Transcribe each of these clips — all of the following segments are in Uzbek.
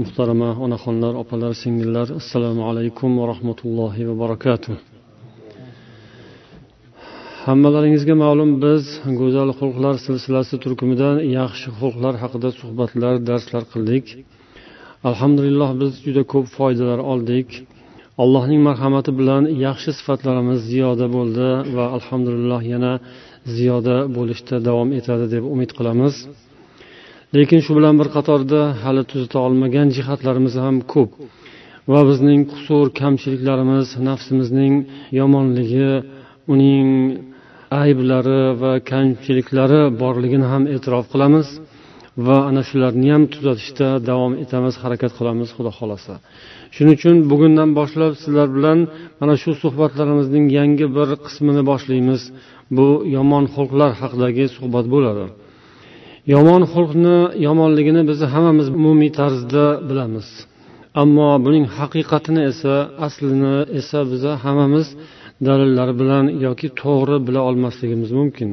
muhtarama onaxonlar opalar singillar assalomu alaykum va rahmatullohi va barakatuh. Hammalaringizga ma'lum biz go'zal xulqlar silsilasi turkumidan yaxshi xulqlar haqida suhbatlar darslar qildik. Alhamdulillah biz juda ko'p foydalar oldik. Allohning marhamati bilan yaxshi sifatlarimiz ziyoda bo'ldi va alhamdulillah yana ziyoda bo'lishda davom etadi deb umid qilamiz. Lekin shu bilan bir qatorda hali tuzata olmagan jihatlarimiz ham ko'p. Va bizning qusur kamchiliklarimiz nafsimizning yomonligi uning ayblari va kamchiliklari borligini ham e'tirof qilamiz va ana shularni ham tuzatishda davom etamiz harakat qilamiz xudo xohlasa. Shuning uchun bugundan boshlab sizlar bilan mana shu suhbatlarimizning yangi bir qismini boshlaymiz. Bu yomon xulqlar haqidagi suhbat bo'ladi. Yomon xulqni yomonligini biz hammamiz umumiy tarzda bilamiz. Ammo buning haqiqatini esa aslini esa biza hammamiz dalillar bilan yoki to'g'ri bila olmasligimiz mumkin.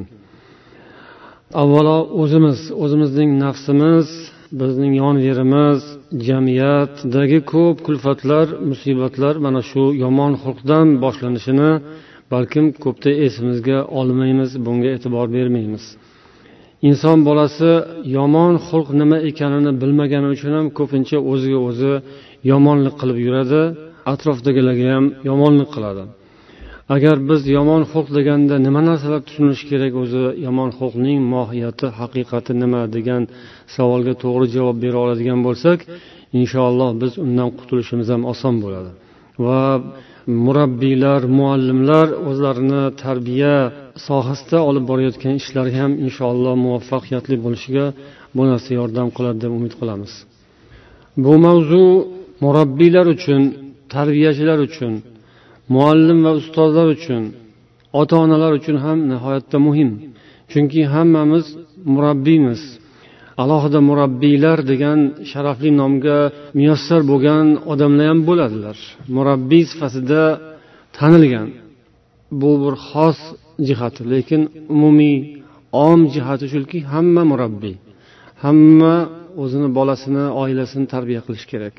Avvalo o'zimiz o'zimizning nafsimiz bizning yonverimiz jamiyatdagi ko'p kulfatlar musibatlar mana shu yomon xulqdan boshlanishini balkim ko'pda esimizga olmaymiz bunga e'tibor bermaymiz. Inson bolasi yomon xulq nima ekanini bilmagani uchun ham ko'pincha o'ziga o'zi yomonlik qilib yuradi atrofdagilarga ham yomonlik qiladi. Agar biz yomon xulq deganda nima narsalar tushunish kerak o'zi? Yomon xulqning mohiyati haqiqati nima degan savolga to'g'ri javob bera oladigan bo'lsak inshaalloh biz undan qutulishimiz ham oson bo'ladi. Va murabbiylar muallimlar o'zlarini tarbiya sohasida olib borayotgan ishlari ham inshaalloh muvaffaqiyatli bo'lishiga bu narsa yordam qiladi deb umid qilamiz. Bu mavzu murabbiylar uchun tarbiyachilar uchun muallim va ustozlar uchun ota onalar uchun ham nihoyatda muhim. Chunki hammamiz murabbiymiz. Alohida murabbiylar degan sharafli nomga muyassar bo'lgan odamlar ham bo'ladilar. Murabbiy sifatida tanilgan bu bir xos jihati lekin umumiy om jihati shuki hamma murabbiy hamma o'zini bolasini oilasini tarbiya qilish kerak.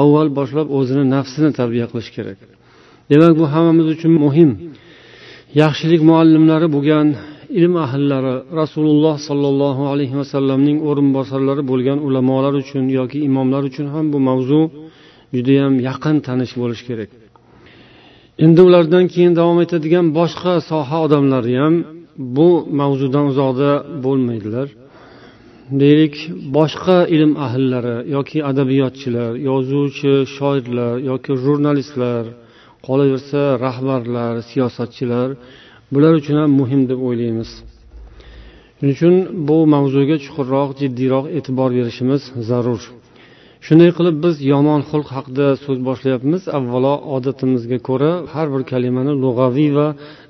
Avval boshlab o'zini nafsini tarbiya qilish kerak. Demak bu hammamiz uchun muhim. Yaxshilik muallimlari bo'lgan ilm ahllari rasululloh sollallohu alayhi vasallamning o'rinbosarlari bo'lgan ulamolar uchun yoki imomlar uchun ham bu mavzu judayam yaqin tanish bo'lishi kerak. Endi ulardan keyin davom etadigan boshqa soha odamlari ham bu mavzudan uzoqda bo'lmaydilar. Deylik boshqa ilm ahllari yoki adabiyotchilar yozuvchi shoirlar yoki jurnalistlar qolaversa rahbarlar siyosatchilar bular uchun ham muhim deb o'ylaymiz shuning uchun bu mavzuga chuqurroq jiddiyroq e'tibor berishimiz zarur shunday qilib biz yomon xulq haqida so'z boshlayapmiz avvalo odatimizga ko'ra har bir kalimani lug'aviy va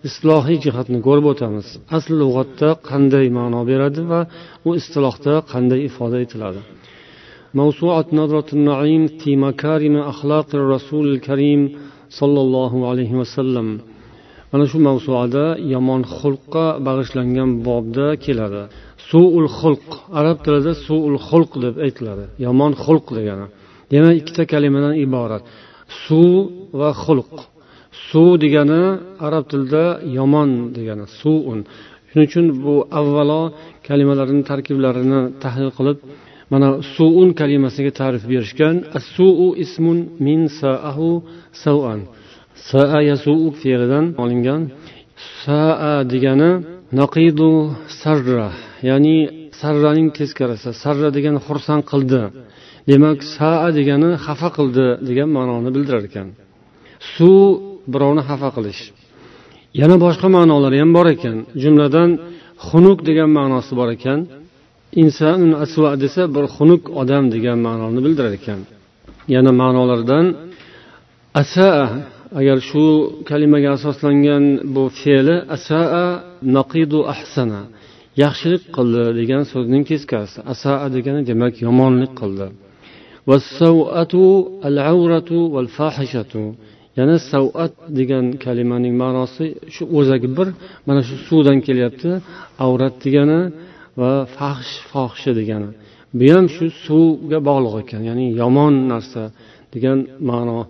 islohiy jihatni ko'rib o'tamiz asl lug'atda qanday ma'no beradi va u istilohda qanday ifoda etiladi موسوعة نظرة النعيم في مكارم أخلاق الرسول الكريم صلى الله عليه وسلم mana shu mavzuada yomon xulqqa bag'ishlangan bobda keladi. Suul xulq arab tilida suul xulq deb aytiladi. Yomon xulq degani. Demak ikkita kalimadan iborat. Su va xulq. Suv degani arab tilida yomon degani suun. Shuning uchun bu avvalo kalimalarni tarkiblarini tahlil qilib mana suun kalimasiga ta'rif berishgan suu ismun min saahu savan saa yasuu fe'lidan olingan saa degani naqidu sarra ya'ni sarraning teskarisi sarra degani xursand qildi. Demak saa degani xafa qildi degan ma'noni bildirar ekan. Suv birovni xafa qilish. Yana boshqa ma'nolari ham bor ekan. Jumladan xunuk degan ma'nosi bor ekan. Inson asva desa bir xunuk odam degan ma'noni bildirar ekan. Yana ma'nolardan asaa agar shu kalimaga asoslangan bu fe'li asaa naqidu ahsana yaxshilik qildi degan so'zning teskarisi asaa degani demak yomonlik qildi. Yana savat degan kalimaning ma'nosi shu o'zagi bir mana shu suvdan kelyapti avrat degani va fahsh fohisha degani. Bu ham shu suvga bog'liq ekan ya'ni yomon narsa degan ma'no.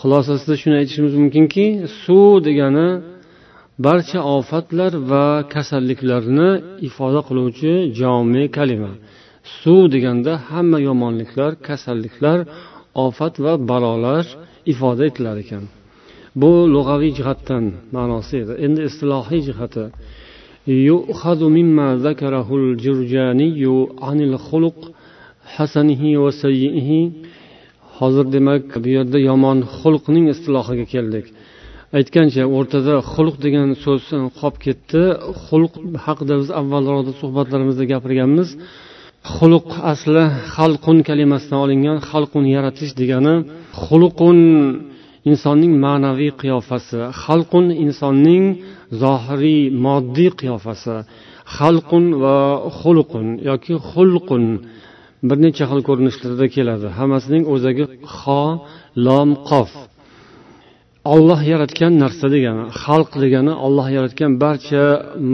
xulosasida shuni aytishimiz mumkinki suv degani barcha ofatlar va kasalliklarni ifoda qiluvchi jome kalima suv deganda hamma yomonliklar kasalliklar ofat va balolar ifoda etilar ekan bu lug'aviy jihatdan ma'nosi edi endi istilohiy jihati يؤخذ مما ذكره الجرجاني عن الخلق hasanihi va sayyihi hozir demak bu yerda yomon xulqning istilohiga keldik. Aytgancha o'rtada xulq degan so'z qolib ketdi. Xulq haqida biz avvalroqda suhbatlarimizda gapirganmiz. Xulq asli xalqun kalimasidan olingan xalqun yaratish degani xulqun insonning ma'naviy qiyofasi xalqun insonning zohiriy moddiy qiyofasi xalqun va xulqun yoki xulqun bir necha xil ko'rinishlarda keladi. Hammasining o'zagi xo lom qof. Olloh yaratgan narsa degani xalq degani olloh yaratgan barcha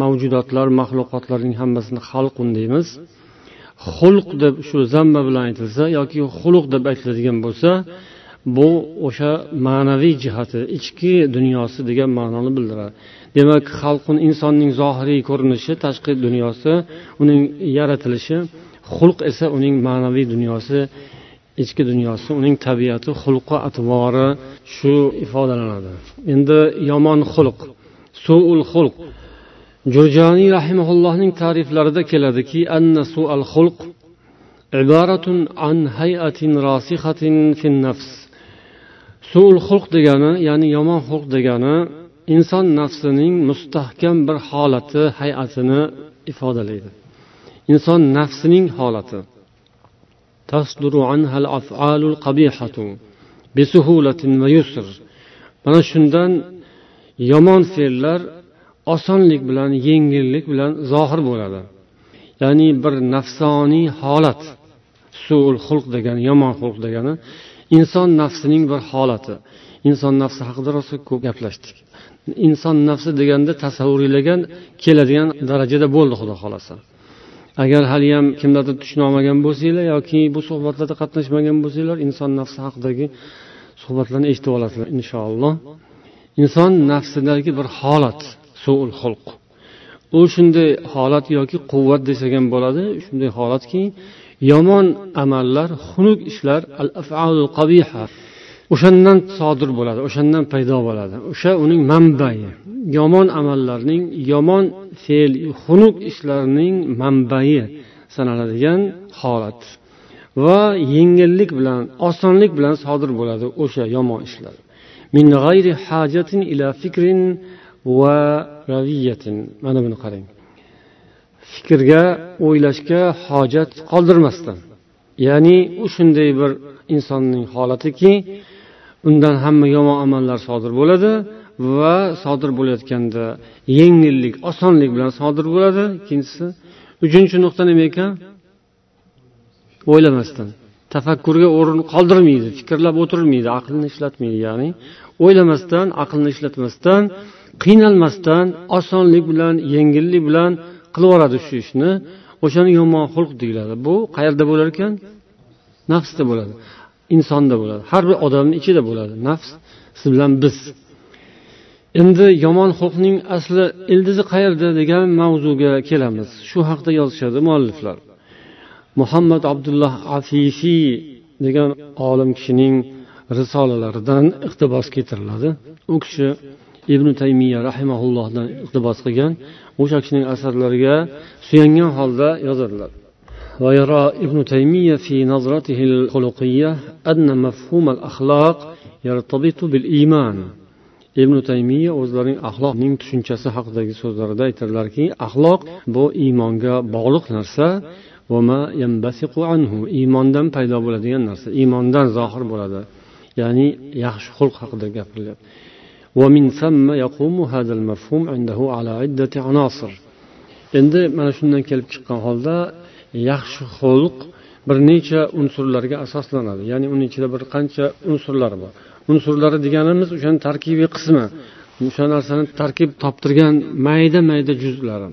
mavjudotlar maxluqotlarning hammasini xalqun deymiz. Xulq deb shu zamma bilan aytilsa yoki xuluq deb aytiladigan bo'lsa bu o'sha ma'naviy jihati ichki dunyosi degan ma'noni bildiradi. Demak xalqun insonning zohiriy ko'rinishi tashqi dunyosi uning yaratilishi xulq esa uning ma'naviy dunyosi ichki dunyosi uning tabiati xulqi atvori shu ifodalanadi. Endi yomon xulq suul xulq. Jurjoniy rahimaullohning ta'riflarida keladiki anna sual xulq ibaratun an hayatin rosikhatin fin nafs. Suul xulq degani ya'ni yomon xulq degani inson nafsining mustahkam bir holati hay'atini ifodalaydi. Inson nafsining holati. Mana shundan yomon fe'llar osonlik bilan yengillik bilan zohir bo'ladi. Ya'ni bir nafsoniy holat suul xulq degani yomon xulq degani inson nafsining bir holati. Inson nafsi haqida rosa ko'p gaplashdik. Inson nafsi deganda tasavvurlagan keladigan darajada bo'ldi xudo xohlasa. Agar haliyam kimlardir tushuna olmagan bo'lsanglar yoki bu suhbatlarda qatnashmagan bo'lsanglar inson nafsi haqidagi suhbatlarni eshitib olasizlar inshaalloh. Inson nafsidagi bir holat suul xulq. U shunday holat yoki quvvat desak ham bo'ladi shunday holatki yomon amallar xunuk ishlar al afalul qabiha. O'shandan sodir bo'ladi o'shandan paydo bo'ladi. O'sha uning manbai. Yomon amallarning yomon fe'l xunuk ishlarning manbai sanaladigan holat. Va yengillik bilan osonlik bilan sodir bo'ladi o'sha yomon ishlar. Min g'ayri hajatin ila fikrin va raviyatin. Mana buni qarang. Fikrga o'ylashga hojat qoldirmasdan. Ya'ni u shunday bir insonning holatiki undan hamma yomon amallar sodir bo'ladi va sodir bo'layotganda yengillik osonlik bilan sodir bo'ladi. Ikkinchisi uchinchi nuqta nima ekan? O'ylamasdan. Tafakkurga o'rin qoldirmaydi fikrlab o'tirmaydi aqlni ishlatmaydi ya'ni o'ylamasdan aqlni ishlatmasdan qiynalmasdan osonlik bilan yengillik bilan qilib yuboradi shu ishni. O'shani yomon xulq deyiladi. Bu qayerda bo'lar ekan? Nafsda bo'ladi. Insonda bo'ladi. Har bir odamni ichida bo'ladi. Nafs siz bilan biz. Endi yomon xulqning asli ildizi qayerda degan mavzuga kelamiz. Shu haqida yozishadi mualliflar. Muhammad abdulloh afifiy degan olim kishining risolalaridan iqtibos keltiriladi. U kishi ibn taymiya rahimaullohdan iqtibos qilgan. O'sha kishining asarlariga suyangan holda yozadilar. ويرى ابن تيمية في نظرته الخلقية أن مفهوم الأخلاق يرتبط بالإيمان ibn taymiya o'zlarining axloqning tushunchasi haqidagi so'zlarida aytadilarki axloq bu iymonga bog'liq narsa iymondan paydo bo'ladigan narsa iymondan zohir bo'ladi ya'ni yaxshi xulq haqida gapirilyapti ومن ثم يقوم هذا المفهوم عنده على عدة عناصر endi mana shundan kelib chiqqan holda yaxshi xulq bir necha unsurlarga asoslanadi. Ya'ni uni ichida bir qancha unsurlar bor. Unsurlari deganimiz o'shani tarkibiy qismi. O'sha narsani tarkib toptirgan mayda mayda juzlari.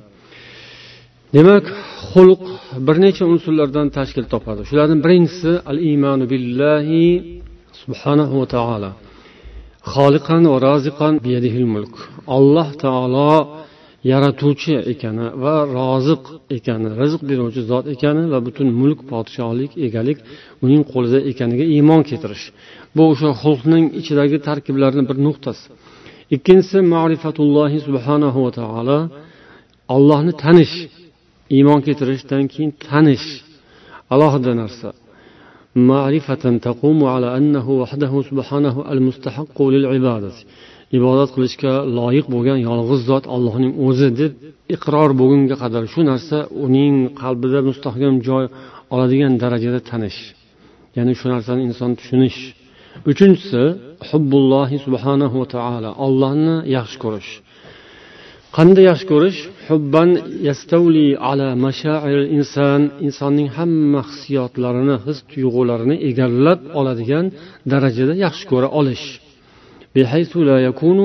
Demak xulq bir necha unsurlardan tashkil topadi. Shulardan birinchisi al iymonu billahi subhanahu va taolo xoliqan va roziqan biyadihil mulk. Alloh taolo yaratuvchi ekani va roziq ekani rizq beruvchi zot ekani va butun mulk podshohlik egalik uning qo'lida ekaniga iymon keltirish bu o'sha xulqning ichidagi tarkiblarni bir nuqtasi ikkinchisi ma'rifatullohi subhanahu va taolo ollohni tanish iymon keltirishdan keyin tanish alohida narsa معرفة تقوم على أنه وحده سبحانه المستحق للعبادة ibodat qilishga loyiq bo'lgan yolg'iz zot allohning o'zi deb iqror bo'lgunga qadar shu narsa uning qalbida mustahkam joy oladigan darajada tanish. Ya'ni shu narsani inson tushunish. Uchinchisi hubbullohi subhanahu va taolo allohni yaxshi ko'rish. Qanday yaxshi ko'rish? Hubban yastavli ala mashair inson insonning hamma hissiyotlarini his tuyg'ularini egallab oladigan darajada yaxshi ko'ra olish. بحيث لا يكون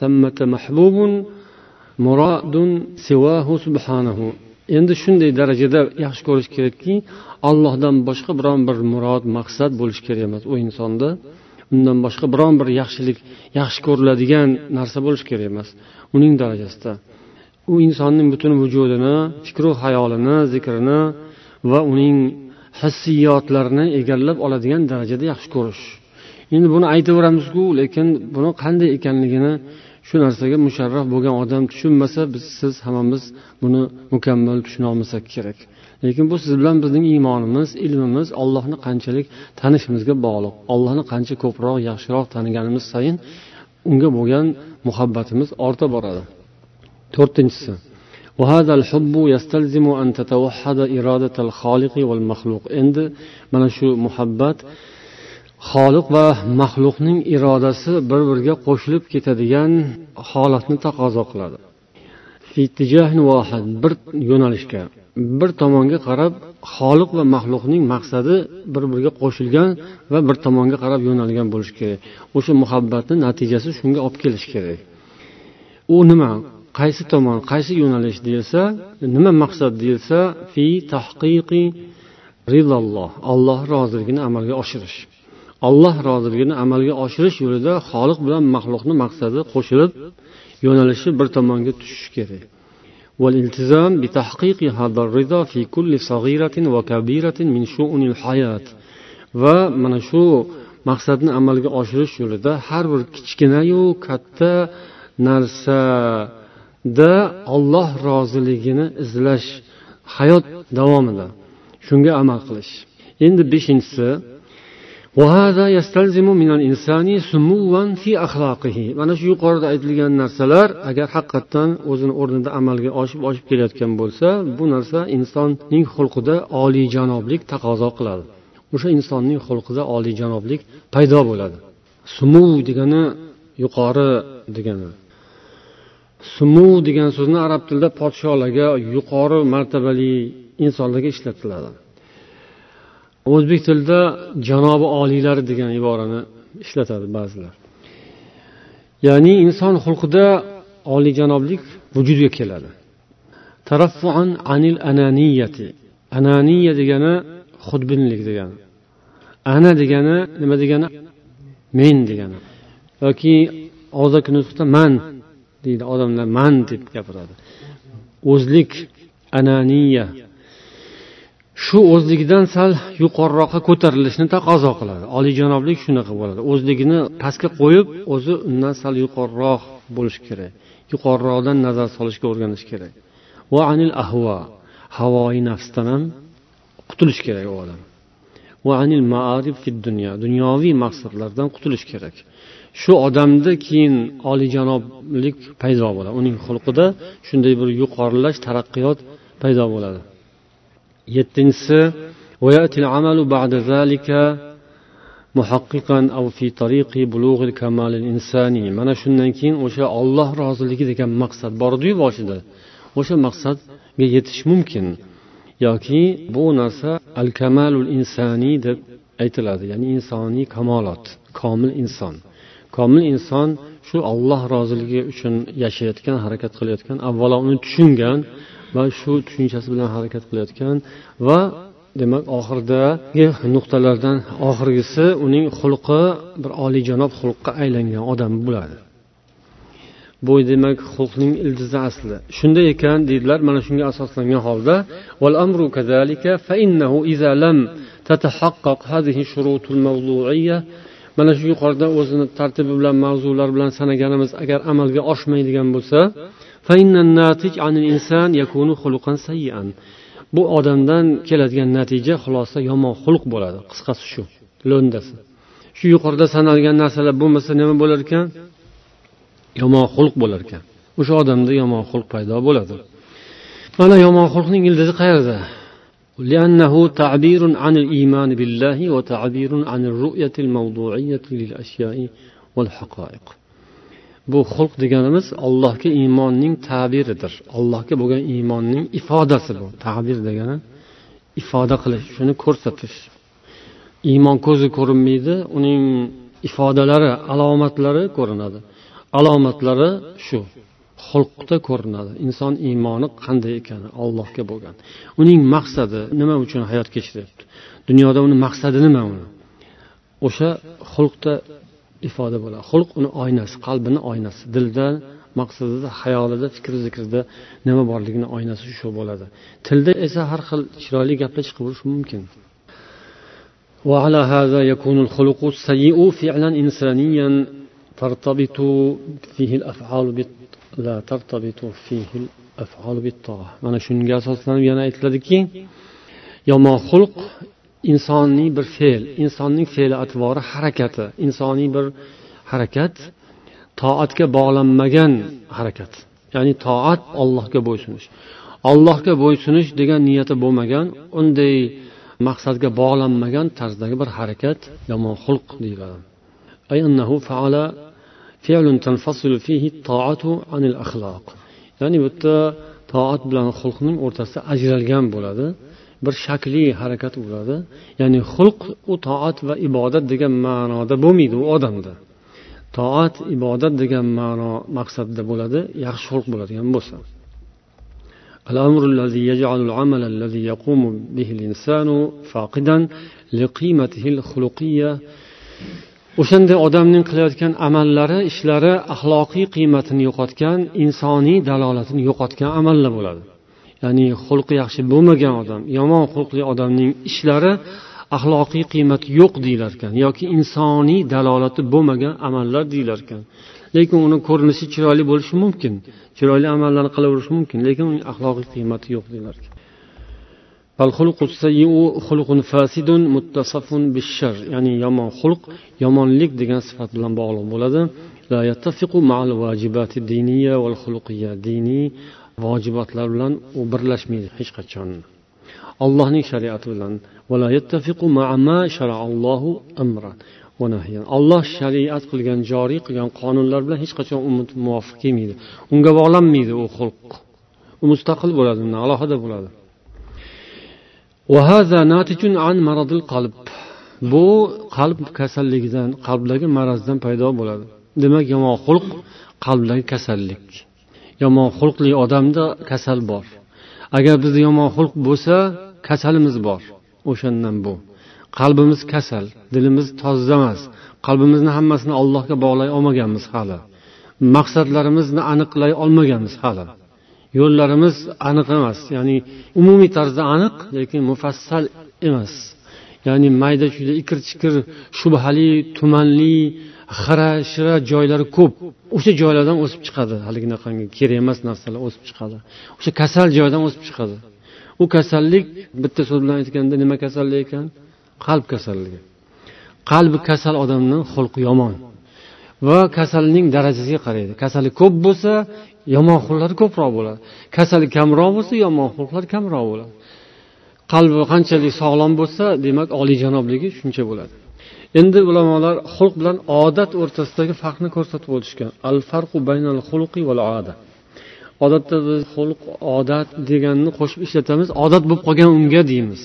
ثمة محبوب مراد سواه سبحانه endi shunday darajada yaxshi ko'rish kerakki allohdan boshqa biron bir murod maqsad bo'lishi kerak emas u insonda undan boshqa biron bir yaxshilik yaxshi ko'riladigan narsa bo'lishi kerak emas uning darajasida u insonning butun vujudini fikru xayolini zikrini va uning hissiyotlarini egallab oladigan darajada yaxshi ko'rish Endi buni aytaveramizku lekin buni qanday ekanligini shu narsaga musharraf bo'lgan odam tushunmasa biz siz hammamiz buni mukammal tushuna olmasak kerak. Lekin bu siz bilan bizning iymonimiz ilmimiz allohni qanchalik tanishimizga bog'liq allohni qancha ko'proq yaxshiroq taniganimiz sayin unga bo'lgan muhabbatimiz orta boradi. To'rtinchisi endi mana shu muhabbat xoliq va maxluqning irodasi bir biriga qo'shilib ketadigan holatni taqozo qiladi. Bir yo'nalishga bir tomonga qarab xoliq va maxluqning maqsadi bir biriga qo'shilgan va bir tomonga qarab yo'nalgan bo'lishi kerak. O'sha muhabbatni natijasi shunga olib kelishi kerak. U nima? Qaysi tomon qaysi yo'nalish deyilsa nima maqsad deyilsa fi tahqiqi rizalloh alloh roziligini amalga oshirish. alloh roziligini amalga oshirish yo'lida xoliq bilan maxluqni maqsadi qo'shilib yo'nalishi bir tomonga tushishi kerak والالتزام بتحقيق هذا الرضا في كل صغيرة وكبيرة من شؤون الحياة va mana shu maqsadni amalga oshirish yo'lida har bir kichkinayu katta narsada olloh roziligini izlash hayot davomida shunga amal qilish endi beshinchisi mana shu yuqorida aytilgan narsalar agar haqiqatdan o'zini o'rnida amalga oshib oshib kelayotgan bo'lsa bu narsa insonning xulqida oliyjanoblik taqozo qiladi o'sha insonning xulqida oliyjanoblik paydo bo'ladi sumu degani yuqori degani sumu degan so'zni arab tilida podsholarga yuqori martabali insonlarga ishlatiladi o'zbek tilida janobi oliylar degan iborani ishlatadi ba'zilar. Ya'ni inson xulqida oliyjanoblik vujudga keladi. Taraffuan anil ananiyati. Ananiya degani xudbinlik degani ana degani nima degani? Men degani. Yoki og'zaki nutqda man deydi odamlar man deb gapiradi. O'zlik ananiya shu o'zligidan sal yuqoriroqqa ko'tarilishni taqozo qiladi. Oliyjanoblik shunaqa bo'ladi. O'zligini pastga qo'yib o'zi undan sal yuqoriroq bo'lishi kerak. Yuqoriroqdan nazar solishga o'rganish kerak. Va anil ahvo havoyi nafsdan ham qutulish kerak u odam. Va anil maarif dunyo dunyoviy maqsadlardan qutulish kerak. Shu odamda keyin oliyjanoblik paydo bo'ladi. Uning xulqida shunday bir yuqorilash taraqqiyot paydo bo'ladi. yettinchisi mana shundan keyin o'sha olloh roziligi degan maqsad bordiyu boshida. O'sha maqsadga yetish mumkin. Yoki bu narsa al kamalul insoniy deb aytiladi ya'ni insoniy kamolot komil inson. Komil inson shu olloh roziligi uchun yashayotgan harakat qilayotgan avvalo uni tushungan va shu tushunchasi bilan harakat qilayotgan va demak oxiridagi nuqtalardan oxirgisi uning xulqi bir oliyjanob xulqqa aylangan odam bo'ladi. Bu demak xulqning ildizi asli. Shunday ekan deydilar mana shunga asoslangan holda mana shu yuqorida o'zini tartibi bilan mavzular bilan sanaganimiz agar amalga oshmaydigan bo'lsa bu odamdan keladigan natija xulosa yomon xulq bo'ladi qisqasi shu lo'ndasi shu yuqorida sanalgan narsalar bo'lmasa nima bo'lar ekan yomon xulq bo'lar ekan o'sha odamda yomon xulq paydo bo'ladi mana yomon xulqning ildizi qayerda لأنه تعبير عن الإيمان بالله وتعبير عن الرؤية الموضوعية للأشياء والحقائق Bu xulq deganimiz allohga iymonning tabiridir. Allohga bo'lgan iymonning ifodasi bu. Tabir degani ifoda qilish shuni ko'rsatish. Iymon ko'zi ko'rinmaydi uning ifodalari alomatlari ko'rinadi. Alomatlari shu xulqda ko'rinadi. Inson iymoni qanday ekani allohga bo'lgan. Uning maqsadi nima uchun hayot kechiryapti? Dunyoda uni maqsadi nima uni? O'sha xulqda ifoda bo'ladi xulq uni oynasi qalbini oynasi dilda maqsadida hayolida fikr zikrida nima borligini oynasi shu bo'ladi tilda esa har xil chiroyli gaplar chiqib turishi mumkin وعلى هذا يكون الخلق السيء فعلا إنسانيا ترتبط فيه الأفعال بت... لا ترتبط فيه الأفعال بالطاعة mana shunga asoslanib yana aytiladiki yomon xulq insoniy bir fe'l insonning fe'li atvori harakati insoniy bir harakat toatga bog'lanmagan harakat. Ya'ni toat ollohga bo'ysunish ollohga bo'ysunish degan niyati bo'lmagan unday maqsadga bog'lanmagan tarzdagi bir harakat yomon xulq deyiladi. Ya'ni bu yerda toat bilan xulqning o'rtasida ajralgan bo'ladi. bir shakliy harakat bo'ladi ya'ni xulq u toat va ibodat degan ma'noda bo'lmaydi u odamda toat ibodat degan ma'no maqsadda bo'ladi yaxshi xulq bo'ladigan bo'lsa الأمر الذي يجعل العمل الذي يقوم به الإنسان فاقدا لقيمته الخلقية o'shanday odamning qilayotgan amallari ishlari axloqiy qiymatini yo'qotgan insoniy dalolatini yo'qotgan amallar bo'ladi Ya'ni xulqi yaxshi bo'lmagan odam yomon xulqli odamning ishlari axloqiy qiymati yo'q deyilar ekan yoki insoniy dalolati bo'lmagan amallar deyilar ekan. Lekin uni ko'rinishi chiroyli bo'lishi mumkin chiroyli amallarni qilaverishi mumkin lekin uning axloqiy qiymati yo'q deydilar ya'ni yomon xulq yomonlik degan sifat bilan bog'liq bo'ladi. Diniy vojibotlar bilan u birlashmaydi hech qachon. Allohning shariati bilan olloh shariat qilgan joriy qilgan qonunlar bilan hech qachon u muvofiq kelmaydi. Unga bog'lanmaydi u xulq. U mustaqil bo'ladi undan alohida bo'ladi. Bu qalb kasalligidan qalbdagi marazdan paydo bo'ladi. Demak yomon xulq qalbdagi kasallik. Yomon xulqli odamda kasal bor. Agar bizda yomon xulq bo'lsa kasalimiz bor. O'shandan bu. Qalbimiz kasal dilimiz toza emas. Qalbimizni hammasini allohga bog'lay olmaganmiz hali. Maqsadlarimizni aniqlay olmaganmiz hali. Yo'llarimiz aniq emas ya'ni umumiy tarzda aniq lekin mufassal emas. Ya'ni mayda chuyda ikir chikir shubhali tumanli xira shira joylari ko'p. O'sha joylardan o'sib chiqadi. Haliginaqangi kerak emas narsalar o'sib chiqadi. O'sha kasal joydan o'sib chiqadi. U kasallik bitta so'z bilan aytganda nima kasallik ekan? Qalb kasalligi. Qalbi kasal odamni xulqi yomon. Va kasalning darajasiga qaraydi. Kasali ko'p bo'lsa yomon xulqlar ko'proq bo'ladi. Kasali kamroq bo'lsa yomon xulqlar kamroq bo'ladi. Qalbi qanchalik sog'lom bo'lsa demak oliyjanobligi shuncha bo'ladi. Endi ulamolar xulq bilan odat o'rtasidagi farqni ko'rsatib o'tishgan. Al farqu baynal xulqi val oda odatda biz xulq odat deganni qo'shib ishlatamiz odat bo'lib qolgan unga deymiz.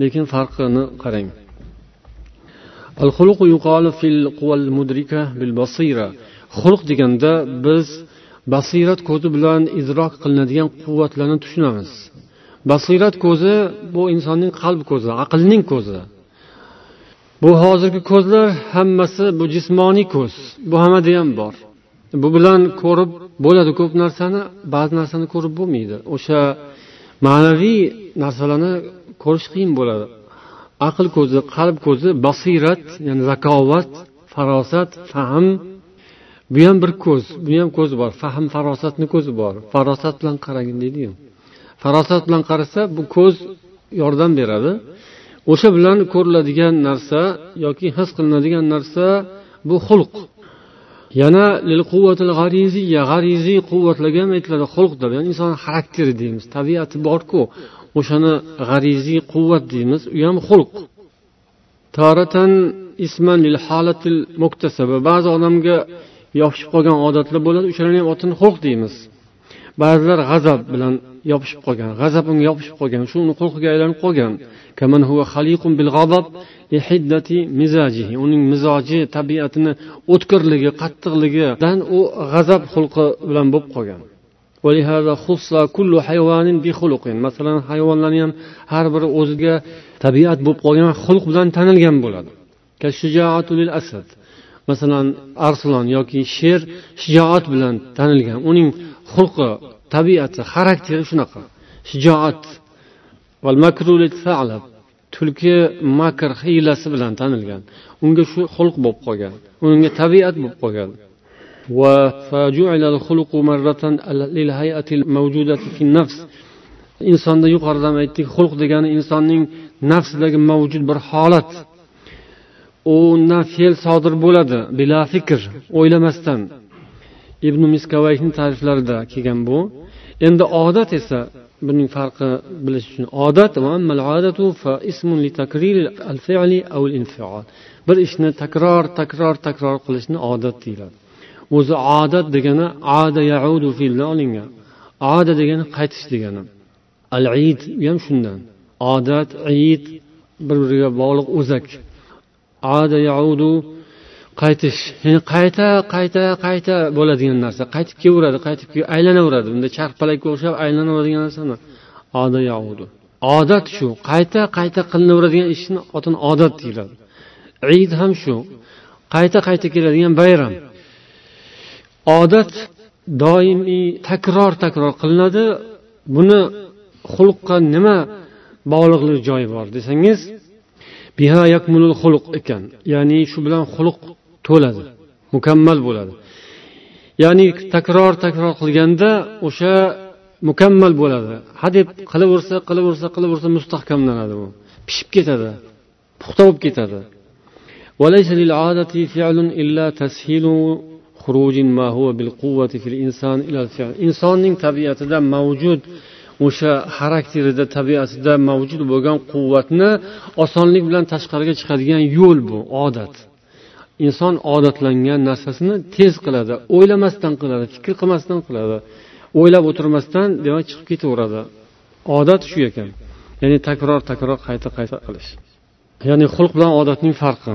Lekin farqini qarang. Xulq deganda biz basirat ko'zi bilan idrok qilinadigan quvvatlarni tushunamiz. Basirat ko'zi bu insonning qalb ko'zi aqlning ko'zi. Bu hozirgi ko'zlar hammasi bu jismoniy ko'z. Bu hammada ham bor. Bu bilan ko'rib bo'ladi ko'p narsani ba'zi narsani ko'rib bo'lmaydi. O'sha ma'naviy narsalarni ko'rish qiyin bo'ladi. Aql ko'zi qalb ko'zi basirat ya'ni zakovat farosat fahm. Bu ham bir ko'z bu ham ko'z bor. Fahm farosatni ko'zi bor. Farosat bilan qaragin deydiyu. Farosat bilan qarasa bu ko'z yordam beradi. O'sha bilan ko'riladigan narsa yoki his qilinadigan narsa bu xulq. Yana g'ariziy quvvatlarga ham aytiladi xulq deb ya'ni inson xarakteri deymiz tabiati borku o'shani g'ariziy quvvat deymiz u ham xulq. Ba'zi odamga yopishib qolgan odatlar bo'ladi o'shalarni ham otini xulq deymiz. Ba'zilar g'azab bilan yopishib qolgan g'azab unga yopishib qolgan shu uni xulqiga aylanib qolgan. Uning mizoji tabiatini o'tkirligi qattiqligidan u g'azab xulqi bilan bo'lib qolgan. Masalan hayvonlarni ham har biri o'ziga tabiat bo'lib qolgan xulq bilan tanilgan bo'ladi. Masalan arslon yoki sher shijoat bilan tanilgan. Uning xulqi tabiati xarakteri shunaqa. Shijoat. Tulki makr hiylasi bilan tanilgan. Unga shu xulq bo'lib qolgan. Unga tabiat bo'lib qolgan. Insonda yuqorida aytdik xulq degani insonning nafsidagi mavjud bir holat. Undan fe'l sodir bo'ladi bila fikr o'ylamasdan. Ibn miskavayni ta'riflarida kelgan bu. Endi odat esa buning farqi bilish uchun. Odat bir ishni takror takror takror qilishni odat deyiladi. O'zi odat degani ada yaudu fe'lidan olingan. Ada degani qaytish degani. Al id u ham shundan. Odat id bir biriga bog'liq o'zak. Ada yaudu qaytish ya'ni qayta qayta qayta bo'ladigan narsa. Qaytib kelaveradi qaytib aylanaveradi. Bunda charxpalakka o'xshab aylanaveradigan narsani odat shu. Qayta qayta qilinaveradigan ishni otini odat deyiladi. Id ham shu. Qayta qayta keladigan bayram. Odat doimiy takror takror qilinadi. Buni xulqqa nima bog'liqlik joyi bor desangiz biha yakmulul xuluq ekan. Ya'ni shu bilan xulq to'ladi mukammal bo'ladi. Ya'ni takror takror qilganda o'sha mukammal bo'ladi. Hadeb qilaversa qilaversa qilaversa mustahkamlanadi u. Pishib ketadi puxta bo'lib ketadi. Insonning tabiatida mavjud o'sha xarakterida tabiatida mavjud bo'lgan quvvatni osonlik bilan tashqariga chiqadigan yo'l bu odat. Inson odatlangan narsasini tez qiladi o'ylamasdan qiladi fikr qilmasdan qiladi. O'ylab o'tirmasdan demak chiqib ketaveradi. Odat shu ekan. Ya'ni takror takror qayta qayta qilish. Ya'ni xulq bilan odatning farqi.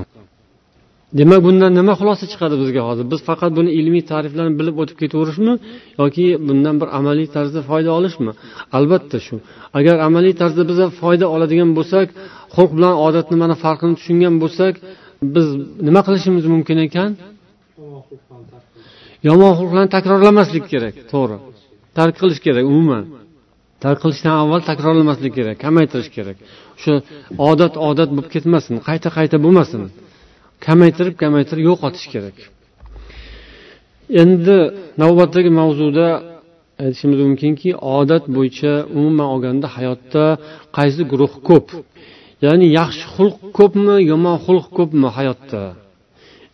Demak bundan nima xulosa chiqadi bizga hozir? Biz faqat buni ilmiy ta'riflarni bilib o'tib ketaverishmi yoki bundan bir amaliy tarzda foyda olishmi? Albatta shu. Agar amaliy tarzda biz foyda oladigan bo'lsak xulq bilan odatni mana farqini tushungan bo'lsak biz nima qilishimiz mumkin ekan? Yomon xulqlarni takrorlamaslik kerak to'g'ri. Tark qilish kerak umuman. Tark qilishdan avval takrorlamaslik kerak kamaytirish kerak. O'sha odat odat bo'lib ketmasin qayta qayta bo'lmasin. Kamaytirib kamaytirib yo'qotish kerak. Endi navbatdagi mavzuda aytishimiz mumkinki odat bo'yicha umuman olganda hayotda qaysi guruh ko'p? Ya'ni yaxshi xulq ko'pmi yomon xulq ko'pmi hayotda?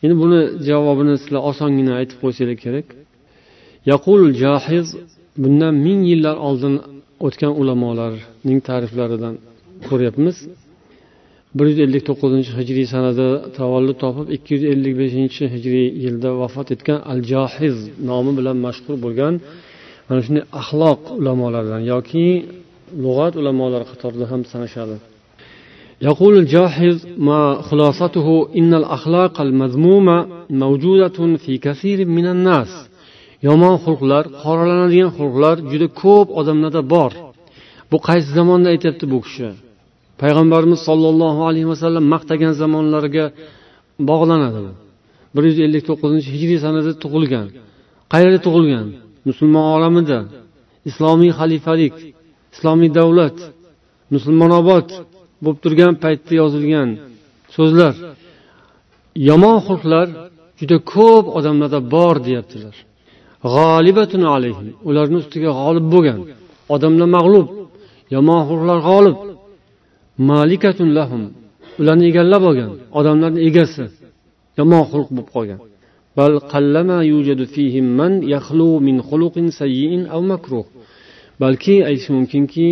Endi buni javobini sizlar osongina aytib qo'ysanglar kerak. Yaqul jahiz bundan ming yillar oldin o'tgan ulamolarning ta'riflaridan ko'ryapmiz. bir yuz ellik to'qqizinchi hijriy sanada tavallud topib ikki yuz ellik beshinchi hijriy yilda vafot etgan al johiz nomi bilan mashhur bo'lgan mana shunday axloq ulamolaridan yoki lug'at ulamolari qatorida ham sanashadi. يقول الجاحظ ما خلاصته إن الأخلاق المذمومة موجودة في كثير من الناس yomon xulqlar qoralanadigan xulqlar juda ko'p odamlarda bor bu qaysi zamonda aytyapti bu kishi payg'ambarimiz sollallohu alayhi vasallam maqtagan zamonlariga bog'lanadi bir yuz ellik to'qqizinchi hijriy sanada tug'ilgan qayerda tug'ilgan musulmon olamida islomiy xalifalik islomiy davlat musulmonobod bo'lib turgan paytda yozilgan so'zlar yomon xulqlar juda ko'p odamlarda bor deyaptilar ularni ustiga g'olib bo'lgan odamlar mag'lub yomon xulqlar g'olib malikatun lahum ularni egallab olgan odamlarni egasi yomon xulq bo'lib qolgan بل قلما يوجد فيهم من يخلو من خلق سيء أو مكروه balki aytish mumkinki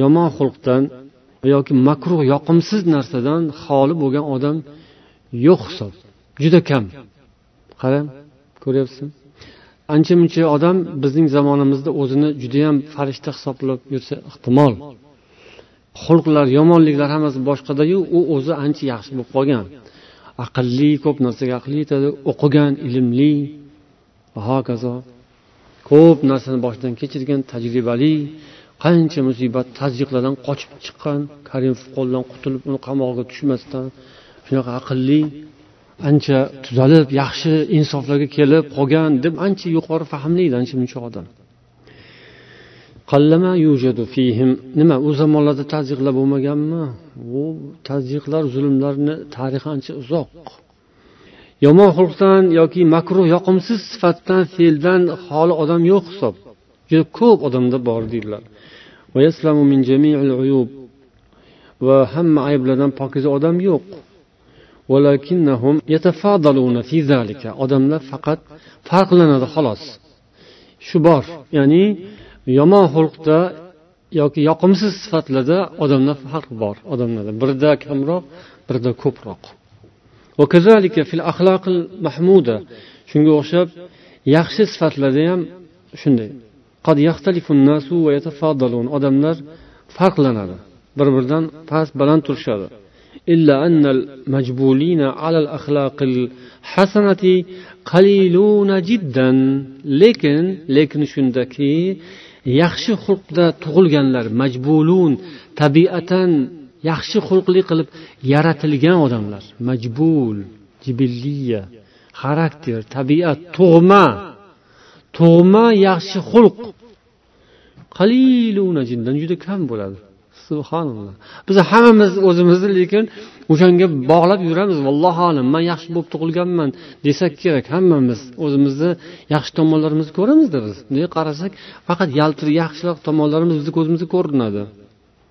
yomon xulqdan yoki makruh yoqimsiz narsadan xoli bo'lgan odam yo'q hisob. Juda kam. Qarang ko'ryapsizmi? Ancha muncha odam bizning zamonamizda o'zini judayam farishta hisoblab yursa ehtimol xulqlar yomonliklar hammasi boshqadayu u o'zi ancha yaxshi bo'lib qolgan. Aqlli ko'p narsaga aqli yetadi o'qigan ilmli va hokazo ko'p narsani boshidan kechirgan tajribali qancha musibat tazyiqlardan qochib chiqqan karimov fuqoldan qutulib uni qamog'iga tushmasdan shunaqa aqlli ancha tuzalib yaxshi insoflarga kelib qolgan deb ancha yuqori fahmli edi ancha muncha odam nima u zamonlarda tazyiqlar bo'lmaganmi? U tazyiqlar zulmlarni tarixi ancha uzoq. Yomon xulqdan yoki makruh yoqimsiz sifatdan fe'ldan xoli odam yo'q hisob. Juda ko'p odamda bor deydilar. Va hamma ayblardan pokiza odam yo'q. odamlar faqat farqlanadi xolos. Shu bor ya'ni yomon xulqda yoki yoqimsiz sifatlarda odamlar farq bor. Odamlarda birida kamroq birida ko'proq. shunga o'xshab yaxshi sifatlarda ham shunday. odamlar farqlanadi bir biridan past baland turishadi إلا أن المجبولين على الأخلاق الحسنة قليلون جدا lekin lekin shundaki yaxshi xulqda tug'ilganlar majbulun tabiatan yaxshi xulqli qilib yaratilgan odamlar majbul jibilliya xarakter tabiat tug'ma Tug'ma yaxshi xulq. Qaliluna jindan juda kam bo'ladi. Subhanalloh. Biz hammamiz o'zimizni lekin o'shanga bog'lab yuramiz. Vallohu alam man yaxshi bo'lib tug'ilganman desak kerak. Hammamiz o'zimizni yaxshi tomonlarimizni ko'ramizda biz. Bunday qarasak faqat yaltir yaxshiroq tomonlarimiz bizni ko'zimizga ko'rinadi.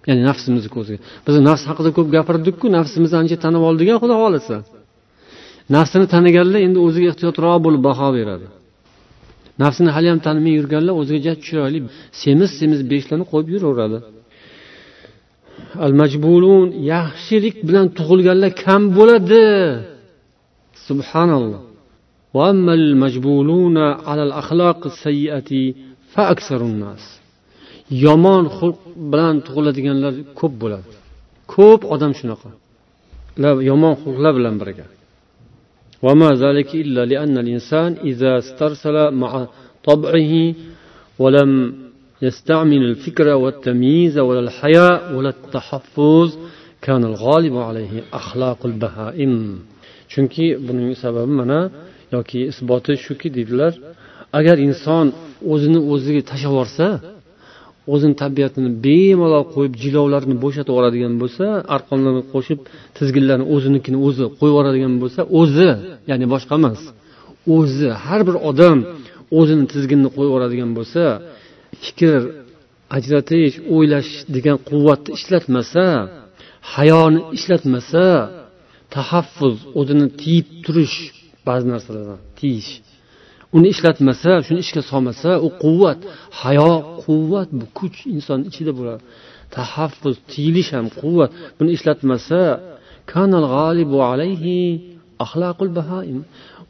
Ya'ni nafsimizni ko'ziga. Biz nafs haqida ko'p gapirdikku nafsimizni ancha tanib oldik xudo xohlasa. Nafsini taniganlar endi o'ziga ehtiyotroq bo'lib baho beradi. Nafsini haliyam tanimay yurganlar o'ziga chiroyli semiz semiz beshlarni qo'yib yuraveradi. Al majbulun yaxshilik bilan tug'ilganlar kam bo'ladi. Subhanalloh. Yomon xulq bilan tug'iladiganlar ko'p bo'ladi. Ko'p odam shunaqa. Yomon xulqlar bilan birga. وما ذلك إلا لأن الإنسان إذا استرسل مع طبعه ولم يستعمل الفكر والتمييز ولا الحياء ولا التحفظ كان الغالب عليه أخلاق البهائم chunki buning sababi mana yoki isboti shuki deydilar agar inson o'zini o'ziga tashlab yuborsa o'zini tabiatini bemalol qo'yib jilovlarni bo'shatib yuboradigan bo'lsa arqonlarni qo'shib tizginlarni o'zinikini o'zi qo'yib yuboradigan bo'lsa o'zi ya'ni boshqa emas o'zi har bir odam o'zini tizginni qo'yib yuboradigan bo'lsa fikr ajratish o'ylash degan quvvatni ishlatmasa hayoni ishlatmasa tahaffuz o'zini tiyib turish ba'zi narsalardan tiyish. Uni ishlatmasa shuni ishga solmasa u quvvat hayo quvvat bu kuch inson ichida bo'ladi. Tahaffuz tiyilish ham quvvat. Buni ishlatmasa kanal g'alibu alayhi axlaqul bahaim.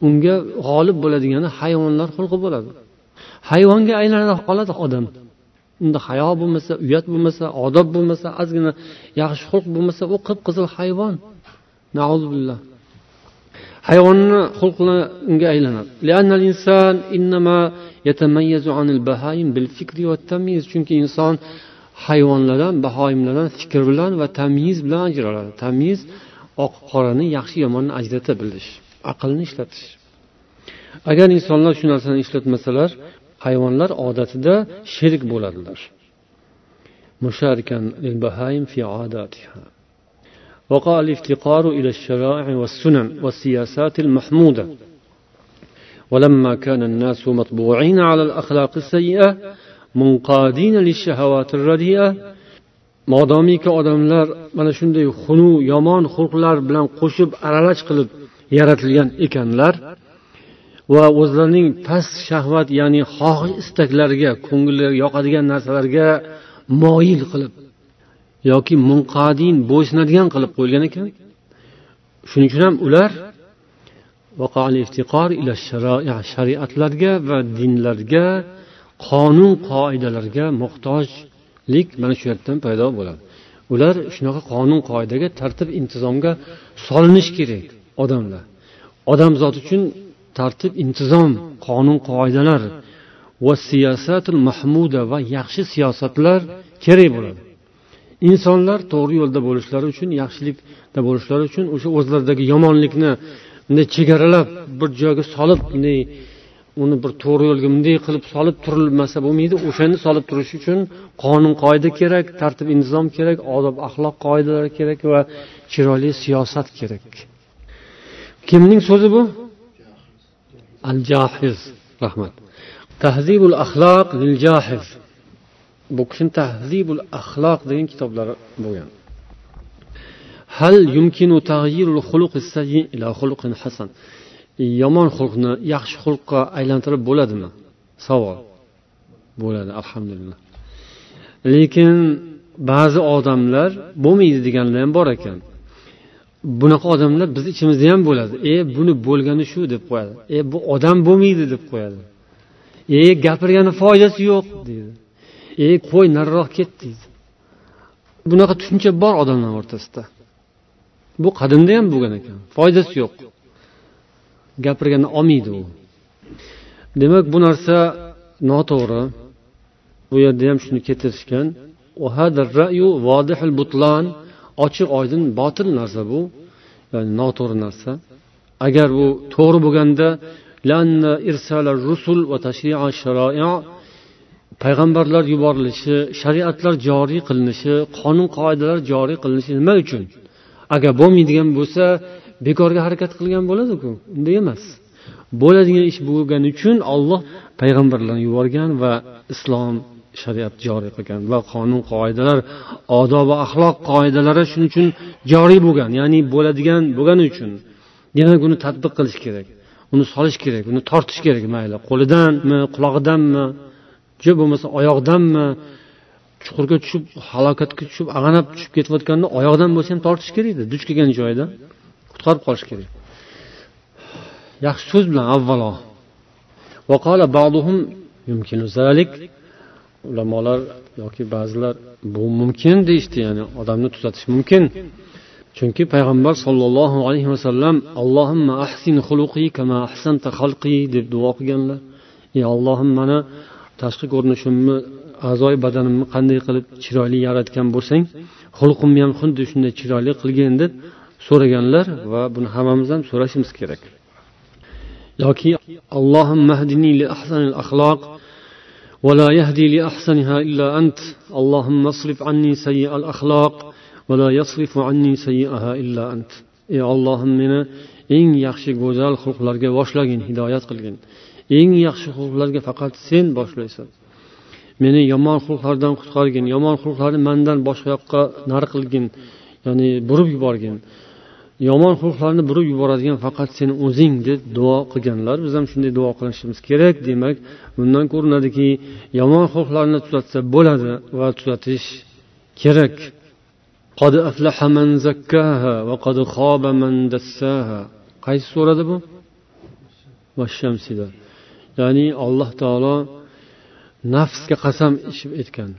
Unga g'olib bo'ladigani hayvonlar xulqi bo'ladi. Hayvonga aylanib qoladi odam. Unda hayo bo'lmasa uyat bo'lmasa odob bo'lmasa ozgina yaxshi xulq bo'lmasa u qip qizil hayvon hayvonni xulqini unga aylanadi chunki inson hayvonlardan bahoimlardan fikr bilan va tamyiz bilan ajraladi. Tamyiz oq qorani yaxshi yomonni ajrata bilish aqlni ishlatish. Agar insonlar shu narsani ishlatmasalar hayvonlar odatida sherik bo'ladilar. وقع الافتقار إلى الشرائع والسنن والسياسات المحمودة ولما كان الناس مطبوعين على الأخلاق السيئة منقادين للشهوات الرديئة modomiki odamlar mana shunday xunu yomon xulqlar bilan qo'shib aralash qilib yaratilgan ekanlar va o'zlarining past shahvat ya'ni xohish istaklariga ko'ngillariga yoqadigan narsalarga moyil qilib yoki munqadin bo'ysunadigan qilib qo'yilgan ekan. Shuning uchun ham ular shariatlarga va dinlarga qonun qoidalarga muhtojlik mana shu yerdan paydo bo'ladi. Ular shunaqa qonun qoidaga tartib intizomga solinishi kerak odamlar. Odamzod uchun tartib intizom qonun qoidalar va siyosatul mahmuda va yaxshi siyosatlar kerak bo'ladi. Insonlar to'g'ri yo'lda bo'lishlari uchun yaxshilikda bo'lishlari uchun o'sha o'zlaridagi yomonlikni bunday chegaralab bir joyga solib bunday uni bir to'g'ri yo'lga bunday qilib solib turilmasa bo'lmaydi. O'shani solib turish uchun qonun qoida kerak tartib intizom kerak odob axloq qoidalari kerak va chiroyli siyosat kerak. Kimning so'zi bu? Al jahiz rahmat. Tahzibul axloq lil jahiz bu kishini tahzibul axloq degan kitoblari bo'lgan. Hal yumkinu tag'yirul xuluq ila xuluqin hasan. Yomon xulqni yaxshi xulqqa aylantirib bo'ladimi? Savol. Bo'ladi alhamdulillah. Lekin ba'zi odamlar bo'lmaydi deganlar ham bor ekan. Bunaqa odamlar biz ichimizda ham bo'ladi. E buni bo'lgani shu deb qo'yadi. E bu odam bo'lmaydi deb qo'yadi. E gapirgani foydasi yo'q deydi. E qo'y nariroq ket deydi. Bunaqa tushuncha bor odamlar o'rtasida. Bu qadimda ham bo'lgan ekan. Foydasi yo'q. Gapirganda olmaydi u. Demak bu narsa noto'g'ri. Bu yerda ham shuni keltirishgan. Ochiq oydin botil narsa bu. Ya'ni noto'g'ri narsa. Agar bu to'g'ri bo'lganda payg'ambarlar yuborilishi shariatlar joriy qilinishi qonun qoidalar joriy qilinishi nima uchun? Agar bo'lmaydigan bo'lsa bekorga harakat qilgan bo'ladiku unday emas. Bo'ladigan ish bo'lgani uchun olloh payg'ambarlarni yuborgan va islom shariat joriy qilgan va qonun qoidalar odob va axloq qoidalari shuning uchun joriy bo'lgan ya'ni bo'ladigan bo'lgani uchun. Demak uni tadbiq qilish kerak uni solish kerak uni tortish kerak mayli. Qo'lidanmi qulog'idanmi? Jo bo'lmasa oyoqdanmi chuqurga tushib halokatga tushib ag'anab tushib ketayotganda oyoqdan bo'lsa ham tortish kerak edi duch kelgan joyida qutqarib qolish kerak. Yaxshi so'z bilan avvalo. Ulamolar yoki ba'zilar bu mumkin deyishdi ya'ni odamni tuzatish mumkin. Chunki payg'ambar sollallohu alayhi vasallam allohimma ahsin xuluqi kama ahsanta xalqi deb duo qilganlar. Ey ollohim mani tashqi ko'rinishimni a'zoyi badanimni qanday qilib chiroyli yaratgan bo'lsang xulqimni ham xuddi shunday chiroyli qilgin deb so'raganlar va buni hammamiz ham so'rashimiz kerak yoki allohim mahdini li ahsanil axloq ولا يهدي لأحسنها إلا أنت اللهم اصرف عني سيء الأخلاق ولا يصرف عني سيئها إلا أنت ey ollohim meni eng yaxshi go'zal xulqlarga boshlagin hidoyat qilgin eng yaxshi xulqlarga faqat sen boshlaysan meni yomon xulqlardan qutqargin yomon xulqlarni mandan boshqa yoqqa nari qilgin ya'ni burib yuborgin yomon xulqlarni burib yuboradigan faqat sen o'zing deb duo qilganlar biz ham shunday duo qilishimiz kerak demak bundan ko'rinadiki yomon xulqlarni tuzatsa bo'ladi va tuzatish kerak قد أفلح من زكاها وقد خاب من دساها qaysi surada bu vashamsida Ya'ni alloh taolo nafsga qasam ichib aytgan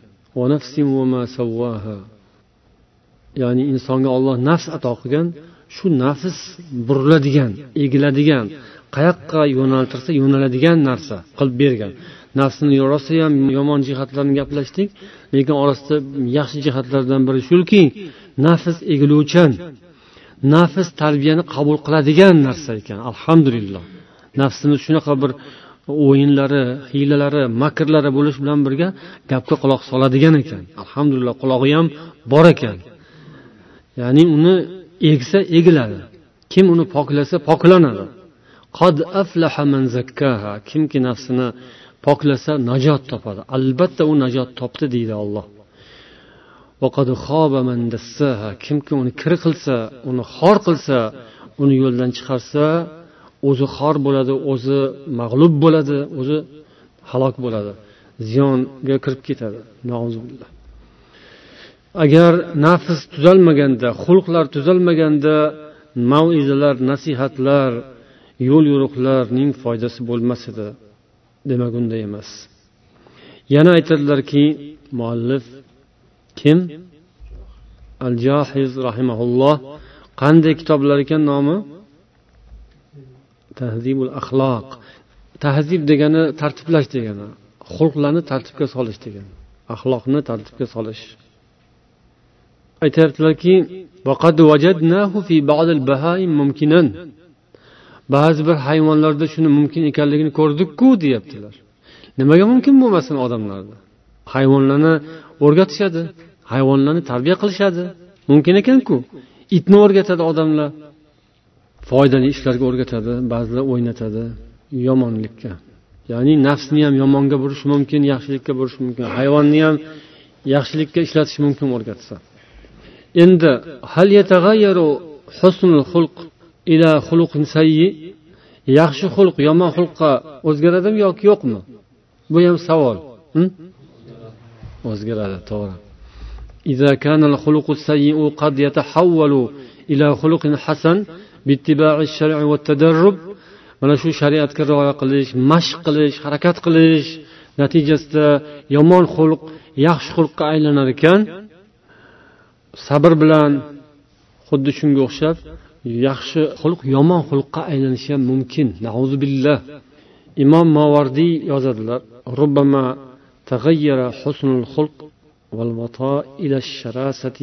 ya'ni insonga olloh nafs ato qilgan shu nafs buriladigan egiladigan qayoqqa yo'naltirsa yo'naladigan narsa qilib bergan. Nafsini rosa ham yomon jihatlarini gaplashdik lekin orasida yaxshi jihatlardan biri shuki nafs egiluvchan nafs tarbiyani qabul qiladigan narsa ekan. Alhamdulillah. Nafsimiz shunaqa bir o'yinlari hiylalari makrlari bo'lish bilan birga gapga quloq soladigan ekan. Alhamdulillah qulog'i ham bor ekan. Ya'ni uni egsa egiladi. Kim uni poklasa poklanadi. Qad aflaha man zakkaha. Kimki nafsini poklasa najot topadi. Albatta u najot topdi deydi olloh kimki uni kir qilsa uni xor qilsa uni yo'ldan chiqarsa o'zi xor bo'ladi o'zi mag'lub bo'ladi o'zi halok bo'ladi ziyonga kirib ketadi. Agar nafs tuzalmaganda xulqlar tuzalmaganda maizalar nasihatlar yo'l yo'riqlarning foydasi bo'lmas edi demak unday emas. Yana aytadilarki muallif kim? Al jahiz rahimaulloh qanday kitoblar ekan nomi? Tahzibul axloq tahzib degani tartiblash degani xulqlarni tartibga solish degani axloqni tartibga solish. Aytyaptilarki ba'zi bir hayvonlarda shuni mumkin ekanligini ko'rdikku deyaptilar. Nimaga mumkin bo'lmasin odamlarda? Hayvonlarni o'rgatishadi hayvonlarni tarbiya qilishadi. Mumkin ekanku. Itni o'rgatadi odamlar. foydali ishlarga o'rgatadi ba'zilar o'ynatadi yomonlikka ya'ni nafsni ham yomonga burishi mumkin yaxshilikka burishi mumkin hayvonni ham yaxshilikka ishlatish mumkin o'rgatsa endi hal husnul xulq ila xuluqin sayyi yaxshi xulq yomon xulqqa o'zgaradimi yoki yo'qmi bu ham savol o'zgaradi to'g'ri إذا كان الخلق السيء قد يتحول إلى خلق حسن باتباع الشرع والتدرب mana shu shariatga rioya qilish mashq qilish harakat qilish natijasida yomon xulq yaxshi xulqqa aylanar ekan sabr bilan xuddi shunga o'xshab yaxshi xulq yomon xulqqa aylanishi ham mumkin billah imom movardiy yozadilar ربما تغير حسن الخلق والوطاء إلى الشراسة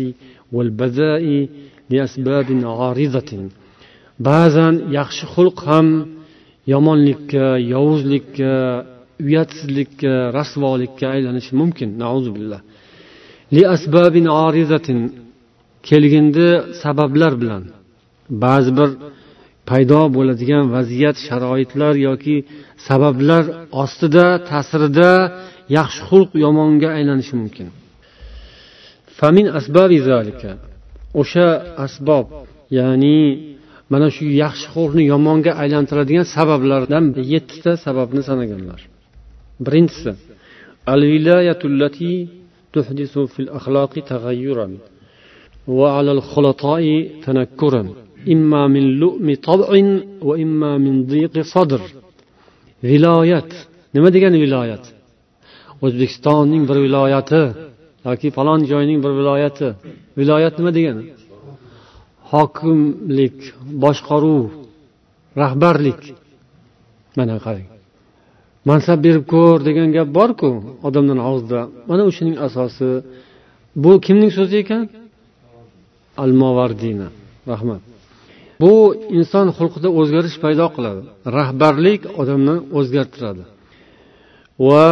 والبذاء لأسباب عارضة ba'zan yaxshi xulq ham yomonlikka yovuzlikka uyatsizlikka rasvolikka aylanishi mumkin. Billah. Kelgindi sabablar bilan. Ba'zi bir paydo bo'ladigan vaziyat sharoitlar yoki sabablar ostida ta'sirida yaxshi xulq yomonga aylanishi mumkin. O'sha asbob ya'ni mana shu yaxshi xo'rni yomonga aylantiradigan sabablardan yettita sababni sanaganlar. Birinchisi al vilayatullati tuhdisu fil axloqi taghayyuran va alal xulatai tanakkuran. Imma min lu'mi tab'in va imma min diqi sadr. Viloyat. Nima degani viloyat? O'zbekistonning bir viloyati yoki falon joyning bir viloyati. Viloyat nima degani? Hokimlik boshqaruv rahbarlik. Mana qarang. Mansab berib ko'r degan gap borku odamlarni og'zida mana o'shaning asosi. Bu kimning so'zi ekan? Al movardina rahmat. Bu inson xulqida o'zgarish paydo qiladi. Rahbarlik odamni o'zgartiradi. Va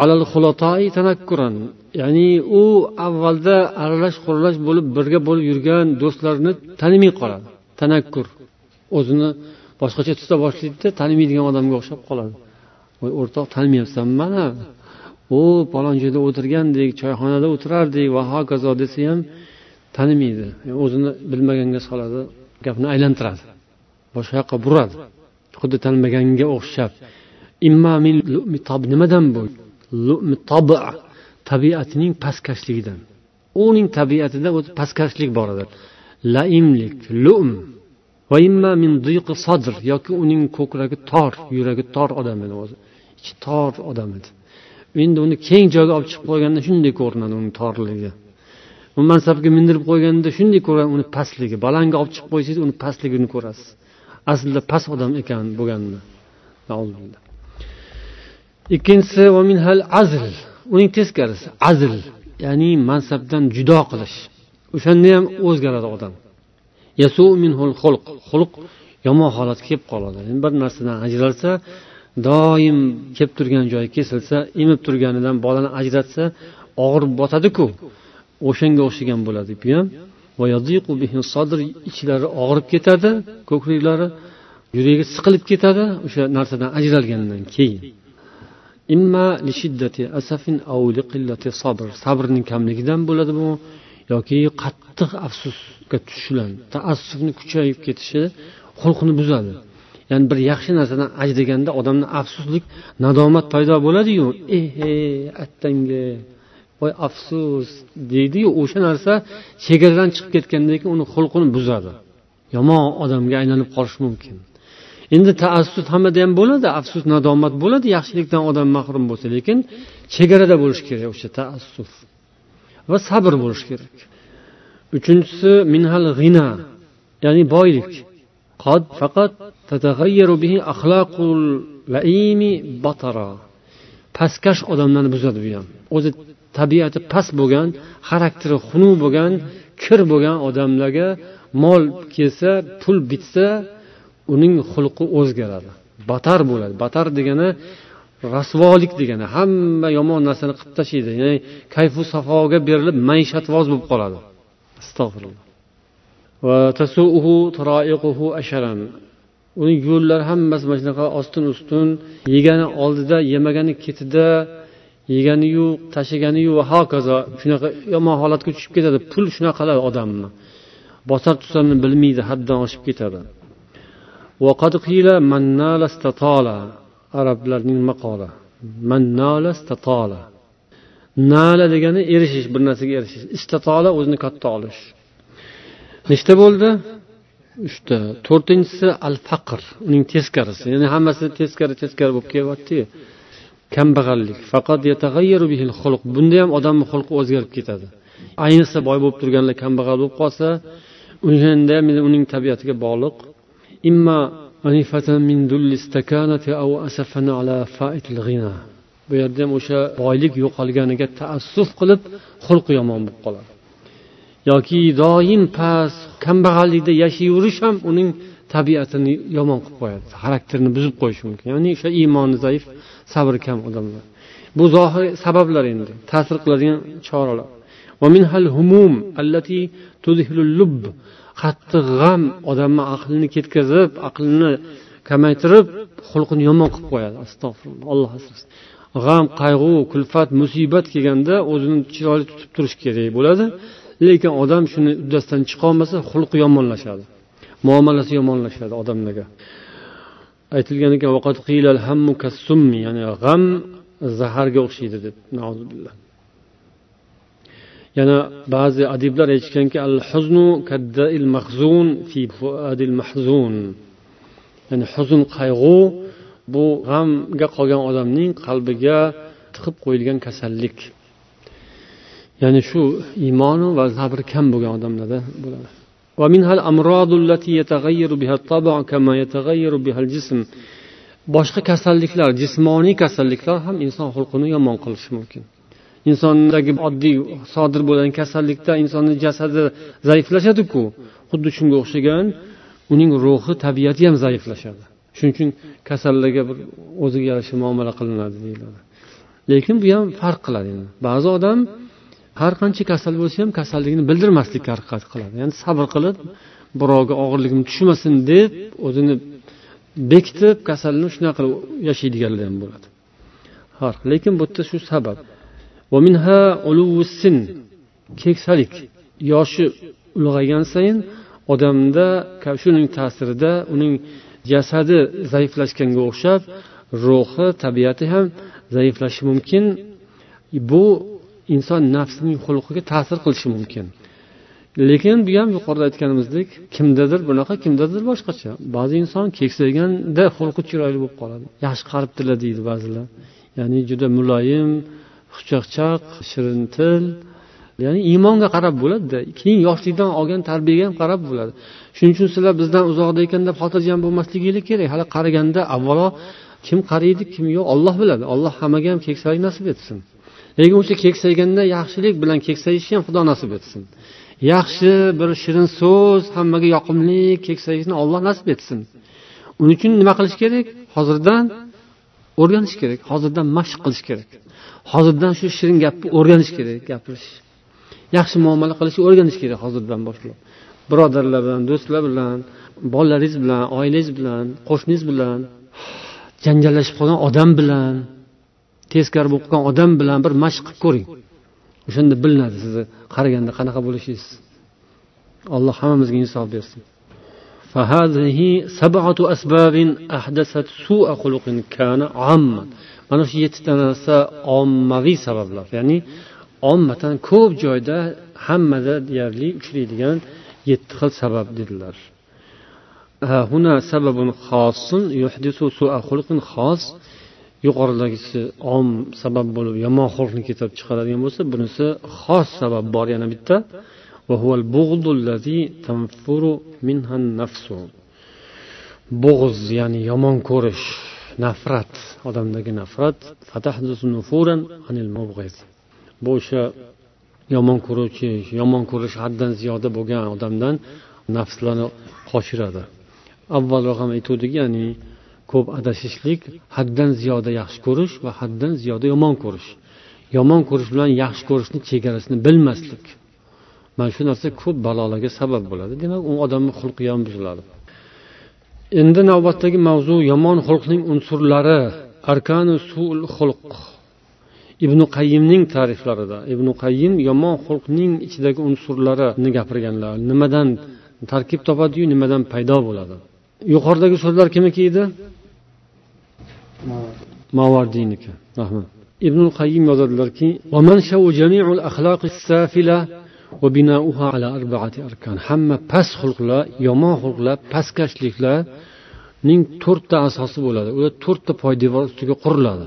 alal tanakkuran. Ya'ni u avvalda aralash quralash bo'lib birga bo'lib yurgan do'stlarini tanimay qoladi. Tanakkur. O'zini boshqacha tuta boshlaydida tanimaydigan odamga o'xshab qoladi. Voy o'rtoq tanimayapsan mana. U palon joyda o'tirgandik choyxonada o'tirardik va hokazo desa ham tanimaydi. O'zini bilmaganga soladi gapni aylantiradi. Boshqa yoqqa buradi. Xuddi tanimaganga o'xshab. Nimadan bu tabiatining pastkashligidan. Uning tabiatida o'zi pastkashlik bor edi. Laimlik lum. Sadr yoki uning ko'kragi tor yuragi tor odam edi o'zi. Ichi tor odam edi. Endi uni keng joyga olib chiqib qo'yganda shunday ko'rinadi uning torligi. U mansabga mindirib qo'yganda shunday ko'radi uni pastligi. Balanga olib chiqib qo'ysangiz uni pastligini ko'rasiz. Aslida past odam ekan bo'lganini. Ikkinchisi azl uning teskarisi azl ya'ni mansabdan judo qilish. O'shanda ham o'zgaradi odam. Xulq yomon holatga kelib qoladi. Bir narsadan ajralsa doim kelib turgan joyi kesilsa emib turganidan bolani ajratsa og'ir botadiku. O'shanga o'xshagan bo'ladi bu ham. Ichlari og'rib ketadi ko'kriklari yuragi siqilib ketadi o'sha narsadan ajralgandan keyin. Sabrning kamligidan bo'ladi bu yoki qattiq afsusga tushish bilan taassufni kuchayib ketishi xulqni buzadi. Ya'ni bir yaxshi narsadan ajraganda odamda afsuslik nadomat paydo bo'ladiyu. Ehe attanga voy afsus deydiyu. O'sha narsa chegaradan chiqib ketgandan keyin uni xulqini buzadi. Yomon odamga aylanib qolishi mumkin. Endi taassuf hammada ham bo'ladi afsus nadomat bo'ladi yaxshilikdan odam mahrum bo'lsa lekin chegarada bo'lishi kerak o'sha taassuf va sabr bo'lishi kerak. Uchinchisi minhal g'ina ya'ni boylik. Faqat bihi axloqul laimi batara. Pastkash odamlarni buzadi bu ham. O'zi tabiati past bo'lgan xarakteri xunuk bo'lgan kir bo'lgan odamlarga mol kelsa pul bitsa uning xulqi o'zgaradi. Batar bo'ladi. Batar degani rasvolik degani. Hamma yomon narsani qilib tashlaydi. Ya'ni kayfu safoga berilib maishatvoz bo'lib qoladi. Astag'firulloh. Uning yo'llari hammasi mana shunaqa ostin ustun yegani oldida yemagani ketida yeganiyu tashlaganiyu va hokazo shunaqa yomon holatga tushib ketadi. Pul shunaqalar odamni. Bosar tusarini bilmaydi haddan oshib ketadi. Arablarning maqoli. nala degani erishish bir narsaga erishish. istatola o'zini katta olish. Nechta bo'ldi? Uchta. To'rtinchisi al faqr uning teskarisi. Ya'ni hammasi teskari teskari bo'lib kelyaptiyu. Kambag'allik. Faqat bunda ham odamni xulqi o'zgarib ketadi. Ayniqsa boy bo'lib turganlar kambag'al bo'lib qolsa o'shanda uning tabiatiga bog'liq. Imma bu yerda ham o'sha boylik yo'qolganiga taassuf qilib xulqi yomon bo'lib qoladi. Yoki doim past kambag'allikda yashayverish ham uning tabiatini yomon qilib qo'yadi xarakterini buzib qo'yishi mumkin. Ya'ni o'sha iymoni zaif sabri kam odamlar. Bu zohir sabablar endi ta'sir qiladigan choralar. Qattiq g'am odamni aqlini ketkazib aqlini kamaytirib xulqini yomon qilib qo'yadi. Astag'firulloh alloh asrasin. G'am qayg'u kulfat musibat kelganda o'zini chiroyli tutib turish kerak bo'ladi. Lekin odam shuni uddasidan chiqolmasa xulqi yomonlashadi. Muomalasi yomonlashadi odamlarga. Aytilgan ekan ya'ni g'am zaharga o'xshaydi deb yana ba'zi adiblar aytishganki al huznu kaddail mahzun fi fuadil mahzun. Ya'ni huzn qayg'u bu g'amga qolgan odamning qalbiga tiqib qo'yilgan kasallik. Ya'ni shu iymoni va sabri kam bo'lgan odamlarda bo'ladi. Boshqa kasalliklar jismoniy kasalliklar ham inson xulqini yomon qilishi mumkin. Insondagi oddiy sodir bo'lgan kasallikda insonni jasadi zaiflashadiku. Xuddi shunga o'xshagan uning ruhi tabiati ham zaiflashadi. Shuning uchun kasallarga bir o'ziga yarasha muomala qilinadi deyiladi. Lekin bu ham farq qiladi ba'zi odam har qancha kasal bo'lsa ham kasalligini bildirmaslikka harakat qiladi. Ya'ni sabr qilib birovga og'irligim tushmasin deb o'zini bekitib kasalni shunaqa qilib yashaydiganlar ham bo'ladi. Farq. Lekin bu yerda shu sabab. Keksalik. Yoshi ulg'aygan sayin odamda shuning ta'sirida uning jasadi zaiflashganga o'xshab ruhi tabiati ham zaiflashi mumkin. Bu inson nafsining xulqiga ta'sir qilishi mumkin. Lekin bu ham yuqorida aytganimizdek kimdadir bunaqa kimdadir boshqacha. Ba'zi inson keksayganda xulqi chiroyli bo'lib qoladi. Yaxshi qaribdilar deydi ba'zilar. Ya'ni juda muloyim xushchaqchaq shirin til ya'ni iymonga qarab bo'ladida. Keyin yoshlikdan olgan tarbiyaga ham qarab bo'ladi. Shuning uchun sizlar bizdan uzoqda ekan deb xotirjam bo'lmasligingiz kerak. Hali qaraganda avvalo kim qariydi kim yo'q olloh biladi. Olloh hammaga ham keksalik nasib etsin. Lekin o'sha keksayganda yaxshilik bilan keksayishni ham xudo nasib etsin. Yaxshi bir shirin so'z hammaga yoqimli keksayishni olloh nasib etsin. Uning uchun nima qilish kerak? Hozirdan o'rganish kerak. Hozirdan mashq qilish kerak. hozirdan shu shirin gapni o'rganish kerak gapirish yaxshi muomala qilishni o'rganish kerak hozirdan boshlab birodarlar bilan do'stlar bilan bolalaringiz bilan oilangiz bilan qo'shningiz bilan janjallashib qolgan odam bilan teskari bo'lib qolgan odam bilan bir mashq qilib ko'ring o'shanda bilinadi sizni qaraganda qanaqa bo'lishingiz alloh hammamizga insof bersin فهذه سبعة أسباب أحدثت سوء خلق كان عاما mana shu yettita narsa ommaviy sabablar. Ya'ni ommatan ko'p joyda hammada deyarli uchraydigan yetti xil sabab dedilar. Huna sababun xosun yuhdisu su'a xulqin xos. Yuqoridagisi om sabab bo'lib yomon xulqni keltirib chiqaradigan bo'lsa bunisi xos sabab bor yana bitta. Bug'z ya'ni yomon ko'rish. Nafrat odamdagi nafrat bu o'sha yomon ko'ruvchi yomon ko'rish haddan ziyoda bo'lgan odamdan nafslarni qochiradi. Avvalroq ham aytuvdik ya'ni ko'p adashishlik haddan ziyoda yaxshi ko'rish va haddan ziyoda yomon ko'rish. Yomon ko'rish bilan yaxshi ko'rishni chegarasini bilmaslik. Mana shu narsa ko'p balolarga sabab bo'ladi. Demak u odamni xulqi ham buziladi. Endi navbatdagi mavzu yomon xulqning unsurlari. Arkanu sul xulq. Ibn qayyimning tariflarida. Ibn qayyim yomon xulqning ichidagi unsurlarini gapirganlar. Nimadan tarkib topadiyu nimadan paydo bo'ladi? Yuqoridagi so'zlar kimniki edi? Mavardiyniki rahmat. Ibn qayyim yozadilarki hamma past xulqlar yomon xulqlar pastkashliklarning to'rtta asosi bo'ladi. Ular to'rtta poydevor ustiga quriladi.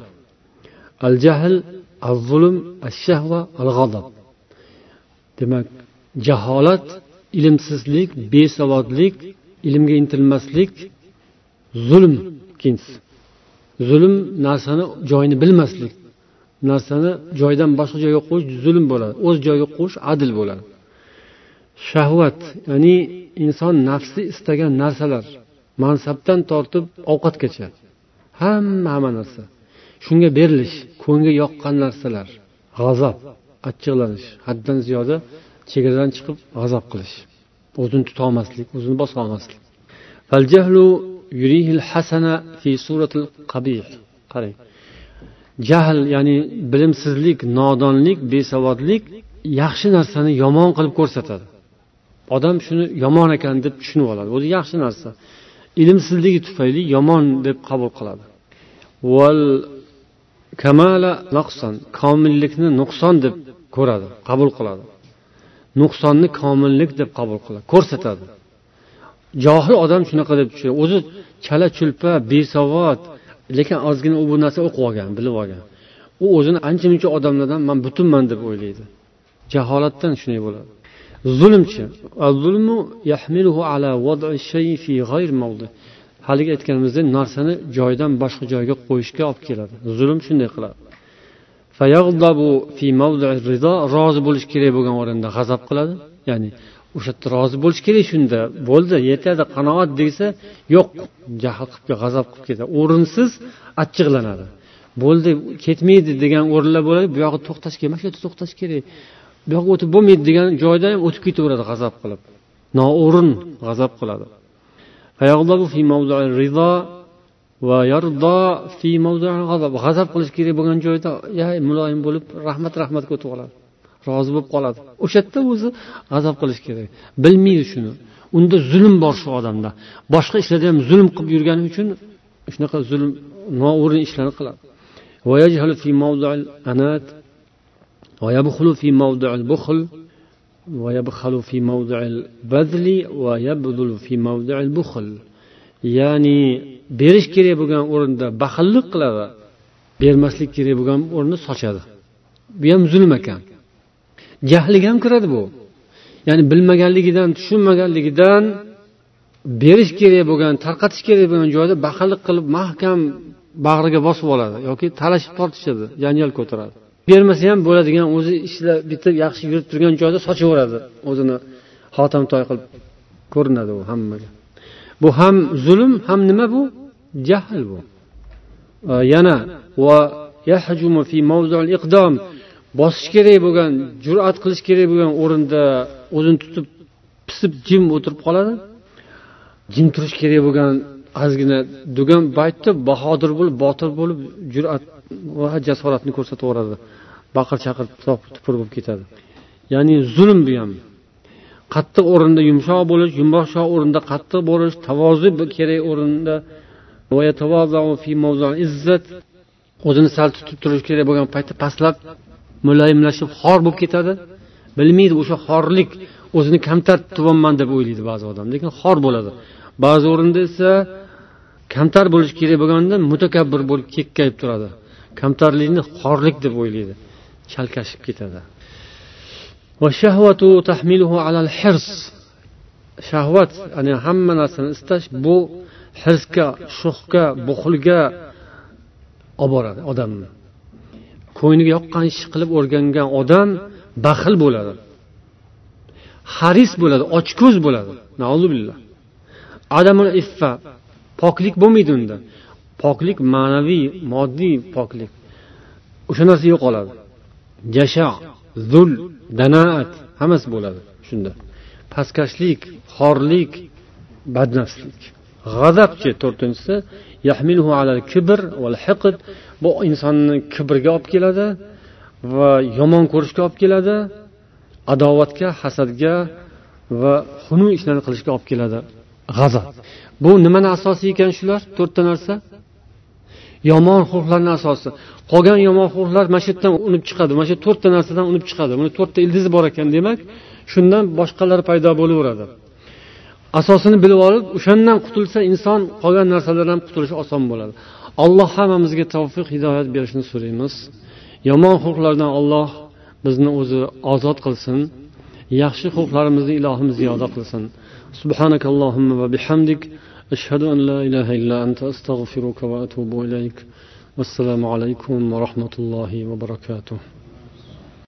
Al jahl al zulm al shahva al g'azab demak jaholat ilmsizlik besavodlik ilmga intilmaslik zulm ikkinchisi. Zulm narsani joyini bilmaslik. Narsani joydan boshqa joyga qo'yish zulm bo'ladi. O'z joyiga qo'yish adl bo'ladi. Shahvat ya'ni inson nafsi istagan narsalar mansabdan tortib ovqatgacha. Hamma hamma narsa. Shunga berilish ko'ngilga yoqqan narsalar g'azab achchiqlanish haddan ziyoda chegaradan chiqib g'azab qilish. O'zini tutolmaslik o'zini bosolmaslik qarang. Jahl ya'ni bilimsizlik nodonlik besavodlik yaxshi narsani yomon qilib ko'rsatadi. Odam shuni yomon ekan deb tushunib oladi. O'zi yaxshi narsa. Ilmsizligi tufayli yomon deb qabul qiladi. Kamala naqson komillikni nuqson deb ko'radi qabul qiladi. Nuqsonni komillik deb qabul qiladi ko'rsatadi. Johil odam shunaqa deb tushunadi. O'zi chala chulpa besavod lekin ozgina u bu narsa o'qib olgan bilib olgan. U o'zini ancha muncha odamlardan man butunman deb o'ylaydi. Jaholatdan shunday bo'ladi. Zulmchi. Haligi aytganimizdek narsani joyidan boshqa joyga qo'yishga olib keladi. Zulm shunday qiladi. Rozi bo'lish kerak bo'lgan o'rinda g'azab qiladi. Ya'ni o'sha yerda rozi bo'lish kerak shunda. Bo'ldi yetadi qanoat desa yo'q jahl qilib g'azab qilib ketadi. O'rinsiz achchiqlanadi. Bo'ldi ketmaydi degan o'rinlar bo'ladi bu yog'i to'xtash kerak mana shu yerda to'xtash kerak. Bu yoqqa o'tib bo'lmaydi degan joyda ham o'tib ketaveradi g'azab qilib. Noo'rin g'azab qiladi. G'azab. Qilish kerak bo'lgan joyda muloyim bo'lib rahmat rahmatga o'tib oladi rozi bo'lib qoladi o'sha yerda o'zi g'azab qilish kerak bilmaydi shuni unda zulm bor shu odamda boshqa ishlarda ham zulm qilib yurgani uchun shunaqa zulm noo'rin ishlarni qiladi ويبخل في موضع البخل ويبخل في موضع البذل ويبذل في موضع البخل ya'ni berish kerak bo'lgan o'rinda baxillik qiladi bermaslik kerak bo'lgan o'rinda sochadi bu ham zulm ekan Jahliga ham kiradi bu. Ya'ni bilmaganligidan tushunmaganligidan berish kerak bo'lgan tarqatish kerak bo'lgan joyda baxillik qilib mahkam bag'riga bosib oladi yoki talashib tortishadi janjal ko'taradi. Bermasa ham bo'ladigan o'zi ishlab bitib yaxshi yurib turgan joyda sochaveradi o'zini xotamtoy qilib ko'rinadi u hammaga. Bu ham zulm ham nima bu? Jahl bu. Yana va bosish kerak bo'lgan jur'at qilish kerak bo'lgan o'rinda o'zini tutib pisib jim o'tirib qoladi. Jim turish kerak bo'lgan ozgina dugan paytda bahodir bo'lib botir bo'lib jur'at va jasoratni ko'rsataveradi. Baqir chaqir tupur bo'lib ketadi. Ya'ni zulm bu ham. Qattiq o'rinda yumshoq bo'lish yumshoq o'rinda qattiq bo'lish tavozi kerak o'rinda. O'zini sal tutib turish kerak bo'lgan paytda pastlab muloyimlashib xor bo'lib ketadi. Bilmaydi o'sha xorlik o'zini kamtar tutyapman deb o'ylaydi ba'zi odam. Lekin xor bo'ladi. Ba'zi o'rinda esa kamtar bo'lishi kerak bo'lganda mutakabbir bo'lib kekkayib turadi. Kamtarlikni xorlik deb o'ylaydi. Chalkashib ketadi. Shahvat ya'ni hamma narsani istash bu hirsga shuhga buxlga olib boradi odamni. Ko'ngliga yoqqan ishni qilib o'rgangan odam baxil bo'ladi. Haris bo'ladi ochko'z bo'ladi. Adamul iffa poklik bo'lmaydi unda. Poklik ma'naviy moddiy poklik. O'sha narsa yo'qoladi jasha zul danaat hammasi bo'ladi shunda. Pastkashlik xorlik badnafslik. G'azabchi to'rtinchisi? Kibr bu insonni kibrga olib keladi va yomon ko'rishga olib keladi adovatga hasadga va xunuk ishlarni qilishga olib keladi. G'azab bu nimani asosi ekan shular? To'rtta narsa. Yomon xulqlarni asosi. Qolgan yomon xulqlar mana shu yerdan unib chiqadi. Mana shu to'rtta narsadan unib chiqadi. Buni to'rtta ildizi bor ekan demak shundan boshqalari paydo bo'laveradi. asosini bilib olib o'shandan qutulsa inson qolgan narsalardan ham qutulishi oson bo'ladi alloh hammamizga tavfiq hidoyat berishini so'raymiz yomon xulqlardan olloh bizni o'zi ozod qilsin yaxshi xulqlarimizni ilohim ziyoda qilsin سبحانك اللهم وبحمدك أشهد أن لا إله إلا أنت أستغفرك وأتوب إليك والسلام عليكم ورحمة الله وبركاته